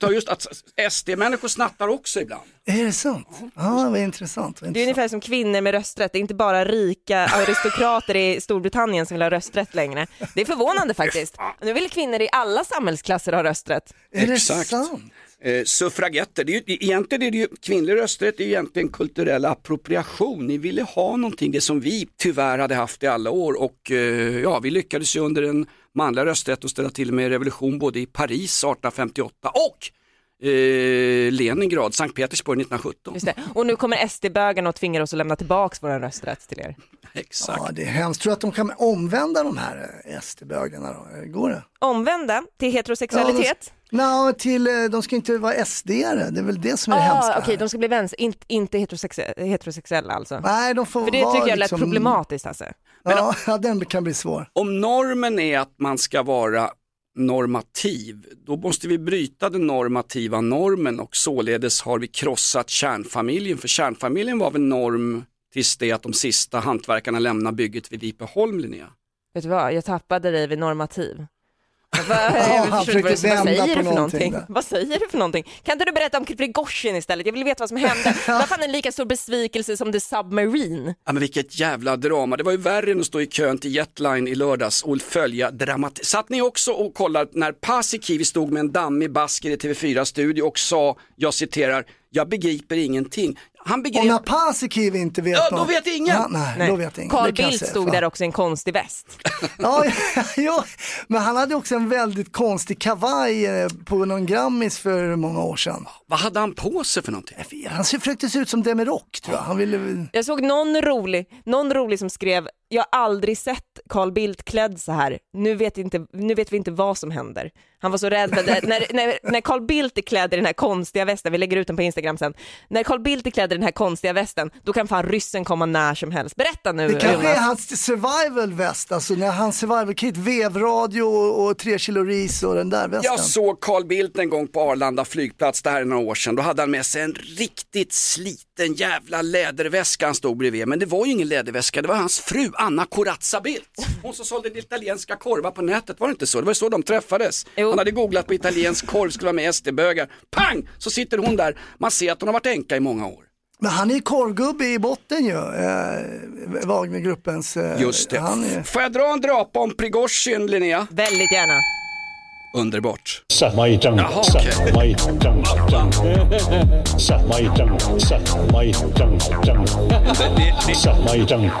Speaker 3: som just att SD-människor snattar också ibland.
Speaker 5: Är det sant? Ja, vad intressant. Vad
Speaker 4: Det är
Speaker 5: intressant.
Speaker 4: ungefär som kvinnor med rösträtt, det är inte bara rika aristokrater i Storbritannien som vill ha rösträtt längre. Det är förvånande faktiskt. Nu vill kvinnor i alla samhällsklasser ha rösträtt.
Speaker 5: Är det
Speaker 3: Exakt.
Speaker 5: sant?
Speaker 3: Eh, suffragetter, det är ju, egentligen är det ju kvinnlig rösträtt, det är egentligen kulturell appropriation. Ni ville ha någonting, det som vi tyvärr hade haft i alla år och eh, ja, vi lyckades ju under den manliga rösträtt ställa till med revolution både i Paris 1858 och eh, Leningrad, Sankt Petersburg 1917.
Speaker 4: Just det. Och nu kommer SD-bögarna och tvingar oss att lämna tillbaka vår rösträtt till er.
Speaker 3: Exakt.
Speaker 5: Ja, det är hemskt. Tror du att de kan omvända de här eh, SD-bögarna då? Går det?
Speaker 4: Omvända till heterosexualitet.
Speaker 5: Nå, till, eh, de ska inte vara SD-are, det är väl det som är det
Speaker 4: Ah,
Speaker 5: hemska.
Speaker 4: Okej,
Speaker 5: här.
Speaker 4: de ska bli vänster, inte, inte heterosexe- heterosexuella alltså.
Speaker 5: Nej, de får
Speaker 4: För det
Speaker 5: vara
Speaker 4: tycker jag lät
Speaker 5: liksom...
Speaker 4: problematiskt alltså.
Speaker 5: Ja, ja, den kan bli svår.
Speaker 3: Om normen är att man ska vara normativ, då måste vi bryta den normativa normen och således har vi krossat kärnfamiljen. För kärnfamiljen var väl norm tills det att de sista hantverkarna lämnar bygget vid Vipeholm, Linnea.
Speaker 4: Vet du vad, jag tappade dig vid normativ. Vad,
Speaker 5: han
Speaker 4: säger
Speaker 5: på
Speaker 4: du för
Speaker 5: någonting
Speaker 4: någonting?
Speaker 5: där.
Speaker 4: Vad säger du för någonting? Kan inte du berätta om Prigozjin istället? Jag vill veta vad som hände. Det var fan en lika stor besvikelse som The Submarine.
Speaker 3: Ja, men vilket jävla drama, det var ju värre än att stå i kön till Jetline i lördags och följa dramat. Satt ni också och kollade när Paasikivi stod med en dammig basker i TV4 studio och sa, jag citerar, jag begriper ingenting. Han begrep...
Speaker 5: när Paasikivi inte vet
Speaker 3: Ja, då
Speaker 5: något-
Speaker 3: vet ingen.
Speaker 5: Ja, nej, då vet ingen.
Speaker 4: Carl Bildt stod
Speaker 5: Fan.
Speaker 4: där också i en konstig väst.
Speaker 5: Ja, ja, men han hade också en väldigt konstig kavaj eh, på någon Grammis för många år sedan.
Speaker 3: Vad hade han på sig för någonting?
Speaker 5: Han försökte se ut som Demirok tror jag. Han ville...
Speaker 4: Jag såg någon rolig, någon rolig som skrev, jag har aldrig sett Carl Bildt klädd så här, nu vet, inte, nu vet vi inte vad som händer. Han var så rädd, för det. när, när, när Carl Bildt är klädd i den här konstiga västen, vi lägger ut den på Instagram sen, när Carl Bildt är klädd i den här konstiga västen, då kan fan ryssen komma när som helst. Berätta nu
Speaker 5: Det kanske är hans survival väst, alltså när hans survival kit, vevradio och, och tre kilo ris och den där västen.
Speaker 3: Jag såg Carl Bildt en gång på Arlanda flygplats, det här är några år sedan. Då hade han med sig en riktigt sliten jävla läderväska han stod bredvid. Men det var ju ingen läderväska, det var hans fru Anna Corazza Bildt. Hon som sålde italienska korvar på nätet, var det inte så? Det var så de träffades.
Speaker 4: Jo.
Speaker 3: Han hade googlat på italiensk korv, skulle vara med SD-bögar. Pang! Så sitter hon där, man ser att hon har varit änka i många år.
Speaker 5: Men han är ju korvgubbe i botten ju, eh, Wagnergruppens. Eh,
Speaker 3: Just det.
Speaker 5: Han är...
Speaker 3: Får jag dra en drapa om Prigozjin, Linnea?
Speaker 4: Väldigt gärna.
Speaker 3: Underbart. Jaha, okej.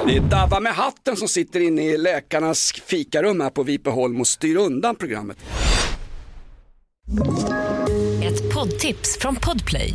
Speaker 3: Det är Dava med hatten som sitter inne i läkarnas fikarum här på Vipeholm och styr undan programmet.
Speaker 7: Ett poddtips från Podplay.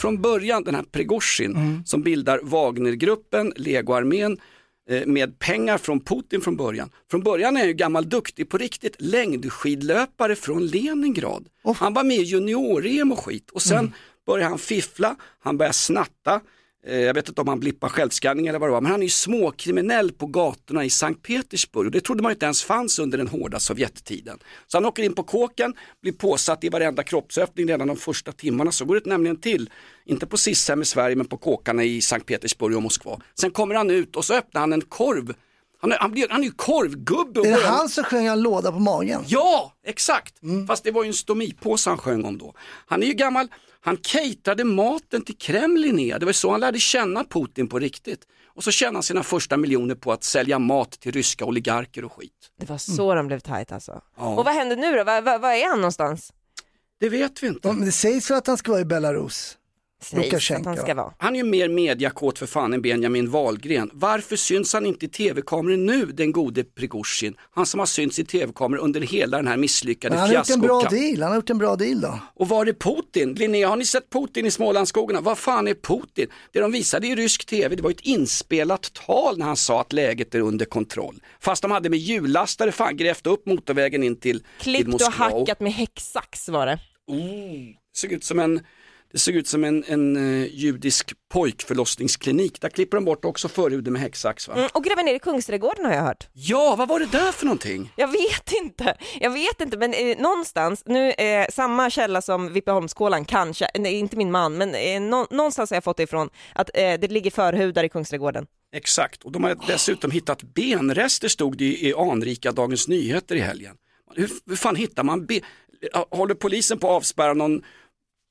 Speaker 3: Från början den här Prigozjin som bildar Wagnergruppen, legoarmén eh, med pengar från Putin från början. Från början är han ju gammal duktig på riktigt längdskidlöpare från Leningrad. Han var med i junior-EM och skit och sen började han fiffla, han började snatta. Eh, jag vet inte om han blippar självskanning eller vad det var, men han är ju småkriminell på gatorna i Sankt Petersburg och det trodde man inte ens fanns under den hårda Sovjettiden. Så han åker in på kåken, blir påsatt i varenda kroppsöppning redan de första timmarna, så går det nämligen till. Inte på Sishem i Sverige men på kåkarna i Sankt Petersburg och Moskva. Sen kommer han ut och så öppnar han en korv han är, han, blir, han är ju korvgubbe. och
Speaker 5: Är det han som sjöng en låda på magen?
Speaker 3: Ja, exakt.
Speaker 5: Mm.
Speaker 3: Fast det var ju en stomipåse han sjöng om då. Han är ju gammal, han caterade maten till Kreml Linnea. Det var så han lärde känna Putin på riktigt. Och så tjänade han sina första miljoner på att sälja mat till ryska oligarker och skit.
Speaker 4: Det var så de blev tajt alltså.
Speaker 3: Ja.
Speaker 4: Och vad händer nu då? Var, var, var är han någonstans?
Speaker 3: Det vet vi inte.
Speaker 5: Ja, men det sägs väl att han ska vara i Belarus?
Speaker 4: Sägs att han ska vara.
Speaker 3: Han är ju mer mediakåt för fan än Benjamin Wahlgren. Varför syns han inte i tv-kameror nu, den gode Prigozjin? Han som har synts i tv-kameror under hela den här misslyckade
Speaker 5: Men han har gjort en bra deal, han har gjort en bra deal då.
Speaker 3: Och var är Putin? Linnea, har ni sett Putin i Smålandsskogarna? Vad fan är Putin? Det de visade i rysk tv, det var ett inspelat tal när han sa att läget är under kontroll. Fast de hade med hjullastare fan grävt upp motorvägen in till, till
Speaker 4: Klippt och
Speaker 3: Moskva.
Speaker 4: hackat med häcksax var det.
Speaker 3: Oh, såg ut som en, det såg ut som en, en eh, judisk pojkförlossningsklinik. Där klipper de bort också förhuden med häcksax va?
Speaker 4: Mm, och gräva ner i Kungsträdgården har jag hört.
Speaker 3: Ja, vad var det där för någonting?
Speaker 4: Jag vet inte, jag vet inte men eh, någonstans, nu eh, samma källa som Vippeholmskålan kanske, nej, inte min man, men eh, nå, någonstans har jag fått det ifrån att eh, det ligger förhudar i Kungsträdgården.
Speaker 3: Exakt, och de har dessutom hittat benrester stod det i, i anrika Dagens Nyheter i helgen. Hur, hur fan hittar man ben? Håller polisen på att avspärra någon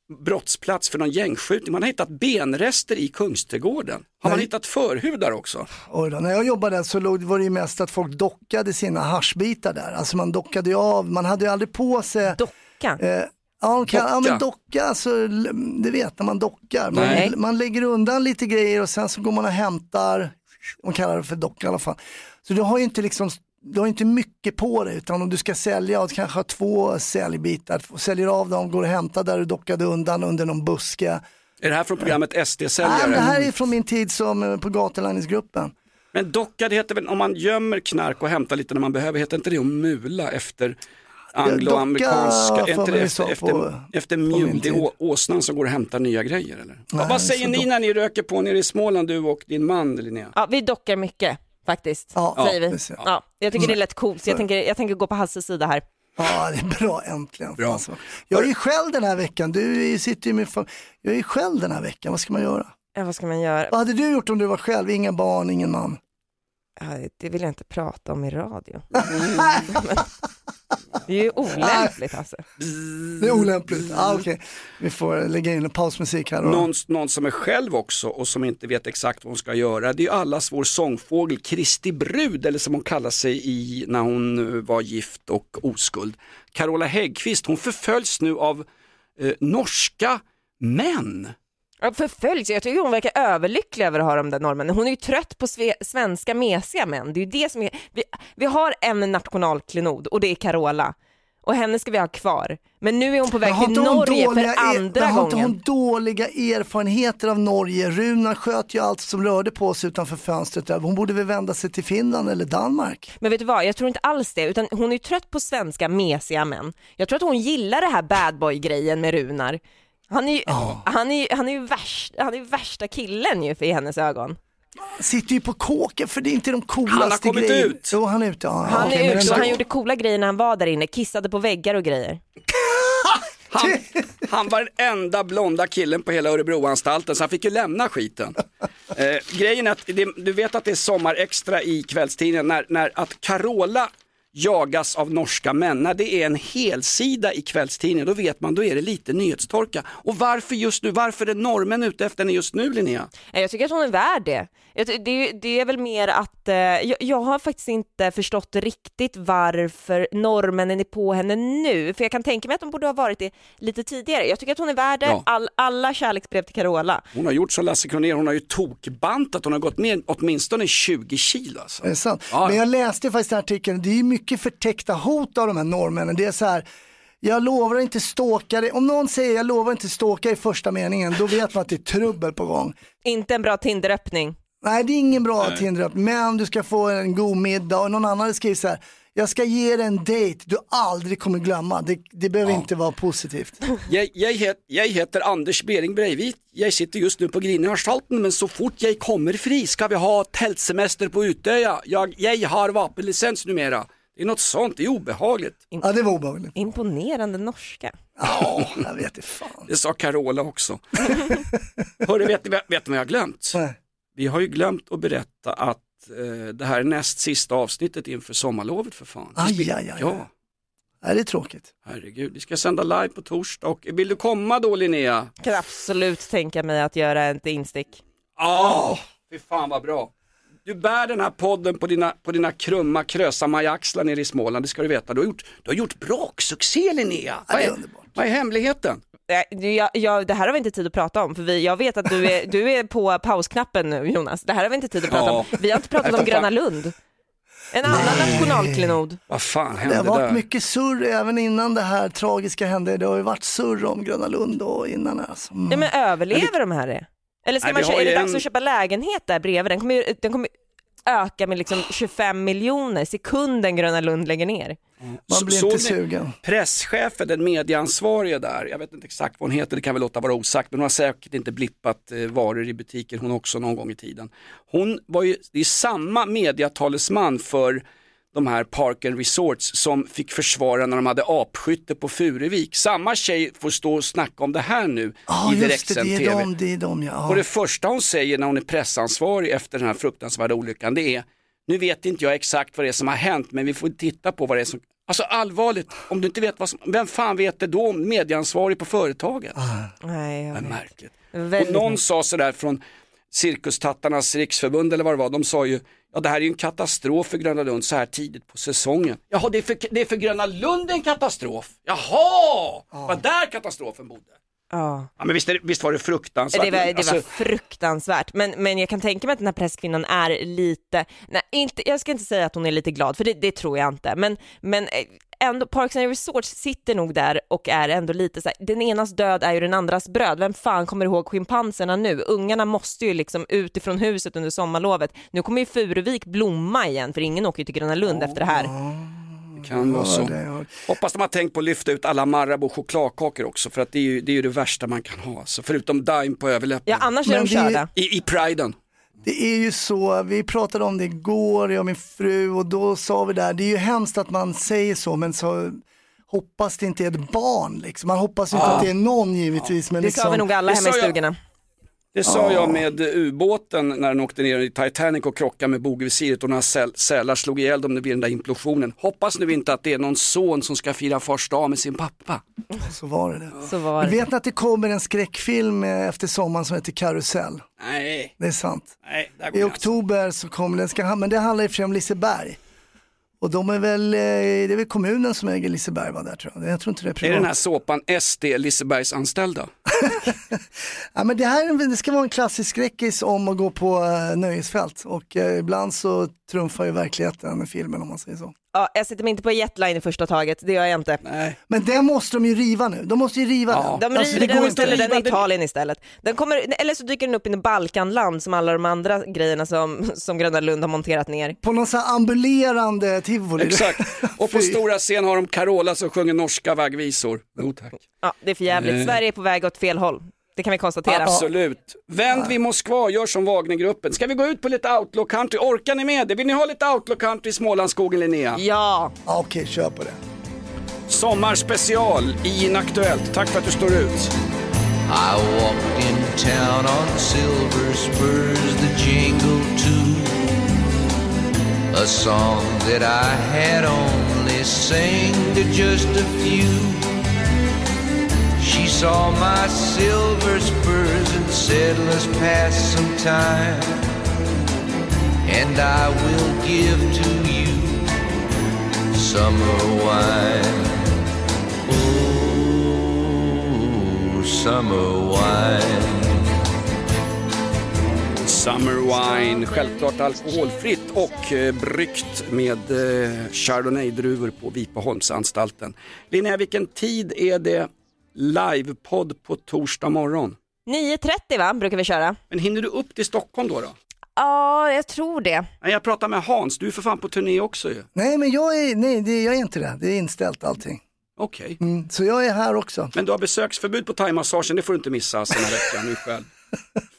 Speaker 3: brottsplats för någon gängskjutning? Man har hittat benrester i Kungsträdgården. Har man
Speaker 5: Nej.
Speaker 3: hittat förhudar också?
Speaker 5: Oj då, när jag jobbade där så låg, var det ju mest att folk dockade sina haschbitar där. Alltså man dockade ju av, man hade ju aldrig på sig...
Speaker 4: Docka?
Speaker 5: Eh, ja, man kan, ja
Speaker 3: Docka?
Speaker 5: men docka, alltså, det vet när man dockar. Man, man lägger undan lite grejer och sen så går man och hämtar, man kallar det för docka i alla fall. Så du har ju inte liksom du har inte mycket på dig utan om du ska sälja och kanske ha två säljbitar, säljer av dem, går och hämtar där du dockade undan under någon buske.
Speaker 3: Är det här från programmet
Speaker 5: Nej,
Speaker 3: SD-säljare?
Speaker 5: men det här är från min tid som eh, på gatulangningsgruppen.
Speaker 3: Men docka, det heter väl om man gömmer knark och hämtar lite när man behöver, heter inte det att mula efter angloamerikanska, efter, efter, efter mjul, det är åsnan som går och hämtar nya grejer eller?
Speaker 5: Nej,
Speaker 3: vad säger ni när ni röker på nere i Småland, du och din man Linnea?
Speaker 4: Ja, vi dockar mycket faktiskt,
Speaker 5: Ja,
Speaker 4: säger vi. Ja, jag tycker det är lätt coolt, så jag tänker, jag tänker gå på Hasses sida här.
Speaker 5: Ja, det är bra äntligen.
Speaker 3: Bra.
Speaker 5: Alltså. Jag är ju själv den här veckan, du sitter ju med fam- Jag är ju själv den här veckan, vad ska man göra?
Speaker 4: Ja, vad ska man göra?
Speaker 5: Vad hade du gjort om du var själv, inga barn, ingen man?
Speaker 4: Ja, det vill jag inte prata om i radio. Men, det är ju olämpligt alltså.
Speaker 5: Det är olämpligt. Ah, okej. Vi får lägga in en pausmusik här. Då.
Speaker 3: Någon, någon som är själv också och som inte vet exakt vad hon ska göra. Det är ju allas vår sångfågel Kristi brud, eller som hon kallar sig i när hon eh, var gift och oskuld. Carola Häggkvist, hon förföljs nu av eh, norska män.
Speaker 4: Förföljs, jag tycker hon verkar överlycklig över att ha de där norrmännen. Hon är ju trött på sve, svenska mesiga män. Det är ju det som är, vi, vi har en nationalklenod och det är Carola. Och henne ska vi ha kvar. Men nu är hon på väg
Speaker 5: har
Speaker 4: till Norge
Speaker 5: dåliga
Speaker 4: för
Speaker 5: er-
Speaker 4: andra
Speaker 5: men har inte
Speaker 4: gången.
Speaker 5: hon dåliga erfarenheter av Norge? Runar sköt ju allt som rörde på sig utanför fönstret. Där. Hon borde väl vända sig till Finland eller Danmark?
Speaker 4: Men vet du vad, jag tror inte alls det, utan hon är ju trött på svenska mesiga män. Jag tror att hon gillar det här bad boy-grejen med Runar. Han är ju, han är, han är ju värst, han är ju värsta killen ju för i hennes ögon.
Speaker 5: Sitter ju på kåken för det är inte de coolaste
Speaker 3: Han har kommit
Speaker 5: grejerna.
Speaker 3: ut.
Speaker 5: Jo, han är ute. Ja,
Speaker 4: Han
Speaker 5: okej,
Speaker 4: är ute och han gjorde coola grejer när han var där inne, kissade på väggar och grejer.
Speaker 3: Han, han var den enda blonda killen på hela Örebroanstalten så han fick ju lämna skiten. Eh, grejen är att det, du vet att det är sommarextra i kvällstidningen när, när att Carola jagas av norska män. När det är en helsida i kvällstidningen då vet man då är det lite nyhetstorka. Och varför just nu, varför är norrmän ute efter henne just nu Linnea?
Speaker 4: Nej, Jag tycker att hon är värd det. Det är, det är väl mer att, eh, jag, jag har faktiskt inte förstått riktigt varför norrmännen är på henne nu, för jag kan tänka mig att de borde ha varit det lite tidigare. Jag tycker att hon är värd det,
Speaker 3: Ja.
Speaker 4: All, alla kärleksbrev till Carola.
Speaker 3: Hon har gjort som Lasse Kronér, hon har ju tokbantat, hon har gått ner åtminstone 20 kilo. Alltså.
Speaker 5: Är det sant?
Speaker 3: Ja.
Speaker 5: Men jag läste faktiskt artikeln, det är ju mycket förtäckta hot av de här norrmännen. Det är så här, jag lovar inte stalka dig. Om någon säger jag lovar inte stalka i första meningen, då vet man att det är trubbel på gång.
Speaker 4: Inte en bra Tinderöppning.
Speaker 5: Nej, det är ingen bra Tinder men du ska få en god middag och någon annan skrivit så här, jag ska ge dig en dejt du aldrig kommer glömma. Det, det behöver inte vara positivt.
Speaker 3: Jag, jag, het, jag heter Anders Bering Breivik. Jag sitter just nu på Grinneanstalten men så fort jag kommer fri ska vi ha tältsemester på Utöja. Jag, jag har vapenlicens numera. Det är något sånt, det är obehagligt.
Speaker 5: Ja, det var obehagligt.
Speaker 4: Imponerande norska.
Speaker 5: Ja, jag vet inte fan.
Speaker 3: Det sa Carola också. Hörru, vet ni vet, ni vad jag har glömt?
Speaker 5: Nej.
Speaker 3: Vi har ju glömt att berätta att eh, det här är näst sista avsnittet inför sommarlovet för fan.
Speaker 5: Aj, aj, aj.
Speaker 3: Ja,
Speaker 5: Nej, det är tråkigt.
Speaker 3: herregud. Vi ska sända live på torsdag och vill du komma då Linnea?
Speaker 4: Kan absolut tänka mig att göra ett instick.
Speaker 3: Ja, fy fan vad bra. Du bär den här podden på dina, på dina krumma krösa-majaxlar nere i Småland, det ska du veta. Du har gjort, du har gjort braksuccé Linnea. Vad är, vad är hemligheten?
Speaker 4: Jag, jag, det här har vi inte tid att prata om, för vi, jag vet att du är, du är på pausknappen nu Jonas. Det här har vi inte tid att prata
Speaker 3: Ja.
Speaker 4: om. Vi har inte pratat om. Gröna Lund. En annan nationalklenod.
Speaker 3: Vad fan
Speaker 5: Det
Speaker 3: hände
Speaker 5: har varit
Speaker 3: där?
Speaker 5: mycket surr även innan det här tragiska hände. Det har ju varit surr om Gröna Lund och innan. Alltså. Mm.
Speaker 4: Ja, men överlever de här det? Eller ska
Speaker 3: Nej,
Speaker 4: man,
Speaker 3: vi
Speaker 4: köpa- är det
Speaker 3: ju
Speaker 4: dags
Speaker 3: en-
Speaker 4: att köpa lägenhet där bredvid? Den kommer, den kommer öka med liksom 25 miljoner sekunden Gröna Lund lägger ner.
Speaker 5: Man blir
Speaker 3: Såg
Speaker 5: inte sugen.
Speaker 3: Presschefen, den medieansvarige där, jag vet inte exakt vad hon heter, det kan väl låta vara osagt, men hon har säkert inte blippat eh, varor i butiker hon också någon gång i tiden. Hon var ju, det är samma mediatalesman för de här Park and Resorts som fick försvara när de hade apskytte på Furuvik. Samma tjej får stå och snacka om det här nu
Speaker 5: Ja,
Speaker 3: i direktsänd
Speaker 5: Det är
Speaker 3: TV.
Speaker 5: de, det är de ja.
Speaker 3: Och det första hon säger när hon är pressansvarig efter den här fruktansvärda olyckan det är, nu vet inte jag exakt vad det är som har hänt men vi får titta på vad det är som, alltså allvarligt, om du inte vet vad som, vem fan vet det då om medieansvarig på företaget?
Speaker 4: Nej, jag vet.
Speaker 3: märkligt. Och
Speaker 4: Väldigt
Speaker 3: någon
Speaker 4: mycket.
Speaker 3: sa sådär från Cirkustattarnas riksförbund eller vad det var, de sa ju Ja det här är ju en katastrof för Gröna Lund så här tidigt på säsongen. Jaha det är för, det är för Gröna Lund en katastrof? Jaha, var där katastrofen bodde?
Speaker 4: Ja.
Speaker 3: Ja men visst, visst var det fruktansvärt?
Speaker 4: Det var, det
Speaker 3: Alltså,
Speaker 4: var fruktansvärt, men, men jag kan tänka mig att den här presskvinnan är lite, nej, inte, jag ska inte säga att hon är lite glad, för det, det tror jag inte, men, men eh, ändå, Parks and Resorts sitter nog där och är ändå lite så här, den enas död är ju den andras bröd, vem fan kommer ihåg schimpanserna nu? Ungarna måste ju liksom utifrån huset under sommarlovet, nu kommer ju Furuvik blomma igen, för ingen åker ju till Gröna Lund efter det här.
Speaker 3: Det kan vara så. Hoppas de har tänkt på att lyfta ut alla Marabou chokladkakor också för att det är ju det, är ju det värsta man kan ha. Så förutom Daim på överläppen.
Speaker 4: Ja, annars är
Speaker 5: Men
Speaker 4: de körda.
Speaker 3: I, I priden.
Speaker 5: Det är ju så, vi pratade om det igår, jag och min fru, och då sa vi där, det är ju hemskt att man säger så, men så hoppas det inte är ett barn liksom. Man hoppas ju inte
Speaker 3: Ja.
Speaker 5: att det är någon givetvis. Men
Speaker 4: Det
Speaker 5: liksom,
Speaker 4: sa vi nog alla hemma i stugorna.
Speaker 3: Det sa jag med ubåten när den åkte ner i Titanic och krockade med bogvisiret och några säl, sälar slog ihjäl dem vid den där implosionen. Hoppas nu inte att det är någon son som ska fira fars dag med sin pappa.
Speaker 5: Så var det.
Speaker 4: Så var det.
Speaker 5: vet ni att det kommer en skräckfilm eh, efter sommaren som heter Karusell?
Speaker 3: Nej,
Speaker 5: Det är sant.
Speaker 3: nej,
Speaker 5: I oktober så kommer den, ska, men det handlar i och för sig om Liseberg. Och de är väl, eh, det är väl kommunen som äger Liseberg va, där tror jag. Jag tror inte det är
Speaker 3: Är
Speaker 5: privat.
Speaker 3: det den här såpan SD, Lisebergs anställda?
Speaker 5: Ja, men det här är en- det ska vara en klassisk skräckis om att gå på uh, nöjesfält och eh, ibland så trumfar ju verkligheten filmen om man säger så.
Speaker 4: Ja, jag sätter mig inte på jetline i första taget, det gör jag inte.
Speaker 3: Nej.
Speaker 5: Men den måste de ju riva nu, de måste ju riva
Speaker 3: Ja.
Speaker 5: den.
Speaker 4: De
Speaker 5: Alltså,
Speaker 4: river
Speaker 5: det
Speaker 4: den
Speaker 5: går
Speaker 4: och ställer den i Italien istället. Den kommer, eller så dyker den upp i en Balkanland som alla de andra grejerna som, som Gröna Lund har monterat ner.
Speaker 5: På någon sån här ambulerande tivoli.
Speaker 3: Exakt. Och på stora scen har de Carola som sjunger norska vaggvisor. Jo tack.
Speaker 4: Ja, det är för jävligt.
Speaker 3: Eh.
Speaker 4: Sverige är på väg åt fel håll. Det kan vi konstatera.
Speaker 3: Absolut. Vänd vid Moskva, gör som Wagnergruppen. Ska vi gå ut på lite outlaw country? Orkar ni med det? Vill ni ha lite outlaw country i Smålandsskogen Linnea?
Speaker 4: Ja,
Speaker 5: Ja, Okej, kör på det.
Speaker 3: Sommarspecial i Inaktuellt. Tack för att du står ut.
Speaker 8: I walked in town on silver spurs, the jingle too. A song that I had only sang to just a few. Saw my silver spurs and said, Let's pass some time. And I will give to you summer wine. Oh, summer wine.
Speaker 3: Summer Wine, självklart alkoholfritt och eh, bryggt med eh, Chardonnay-druvor på Vipaholmsanstalten. Linnea, vilken tid är det livepodd på torsdag morgon?
Speaker 4: 9.30 va, brukar vi köra.
Speaker 3: Men hinner du upp till Stockholm då? då?
Speaker 4: Ja, jag tror det.
Speaker 3: Nej, jag pratar med Hans, du är för fan på turné också ju.
Speaker 5: Nej, men jag är, nej, det, jag är inte det. Det är inställt allting.
Speaker 3: Okej.
Speaker 5: Mm, så jag är här också.
Speaker 3: Men du har besöksförbud på thaimassagen, det får du inte missa sen här veckan nu själv.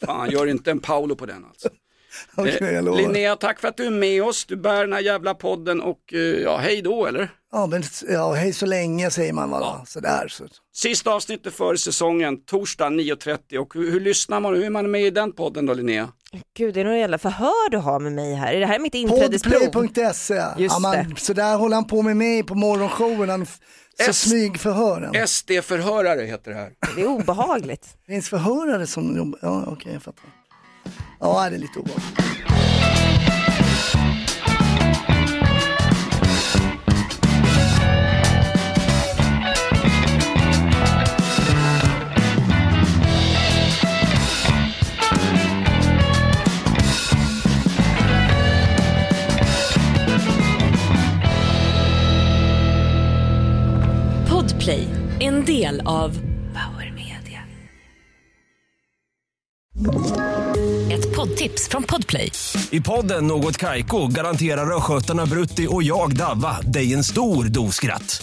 Speaker 3: Fan, gör inte en Paolo på den alltså.
Speaker 5: Okej,
Speaker 3: Eh,
Speaker 5: jag lovar.
Speaker 3: Linnea, tack för att du är med oss. Du bär den här jävla podden och eh, ja, hej då eller?
Speaker 5: Ja, men ja, hej så länge säger man va? Sådär. Så.
Speaker 3: Sista avsnittet för säsongen, torsdag 9.30 och hur, hur lyssnar man, hur är man med i den podden då Linnea?
Speaker 4: Gud, det är något jävla förhör du har med mig här. Är det här mitt inträdesprov?
Speaker 5: Podplay.se. Ja, man, så där håller han på med mig på morgonshowen. Så
Speaker 3: S-
Speaker 5: smygförhören.
Speaker 3: SD-förhörare heter det här.
Speaker 4: Det är obehagligt.
Speaker 5: Finns förhörare som jobbar? Ja, okej, jag fattar. Ja, det är lite obehagligt.
Speaker 7: Podplay, en del av Power Media. Ett poddtips från Podplay.
Speaker 9: I podden Något Kaiko garanterar östgötarna Brutti och jag, Davva, dig en stor dos skratt.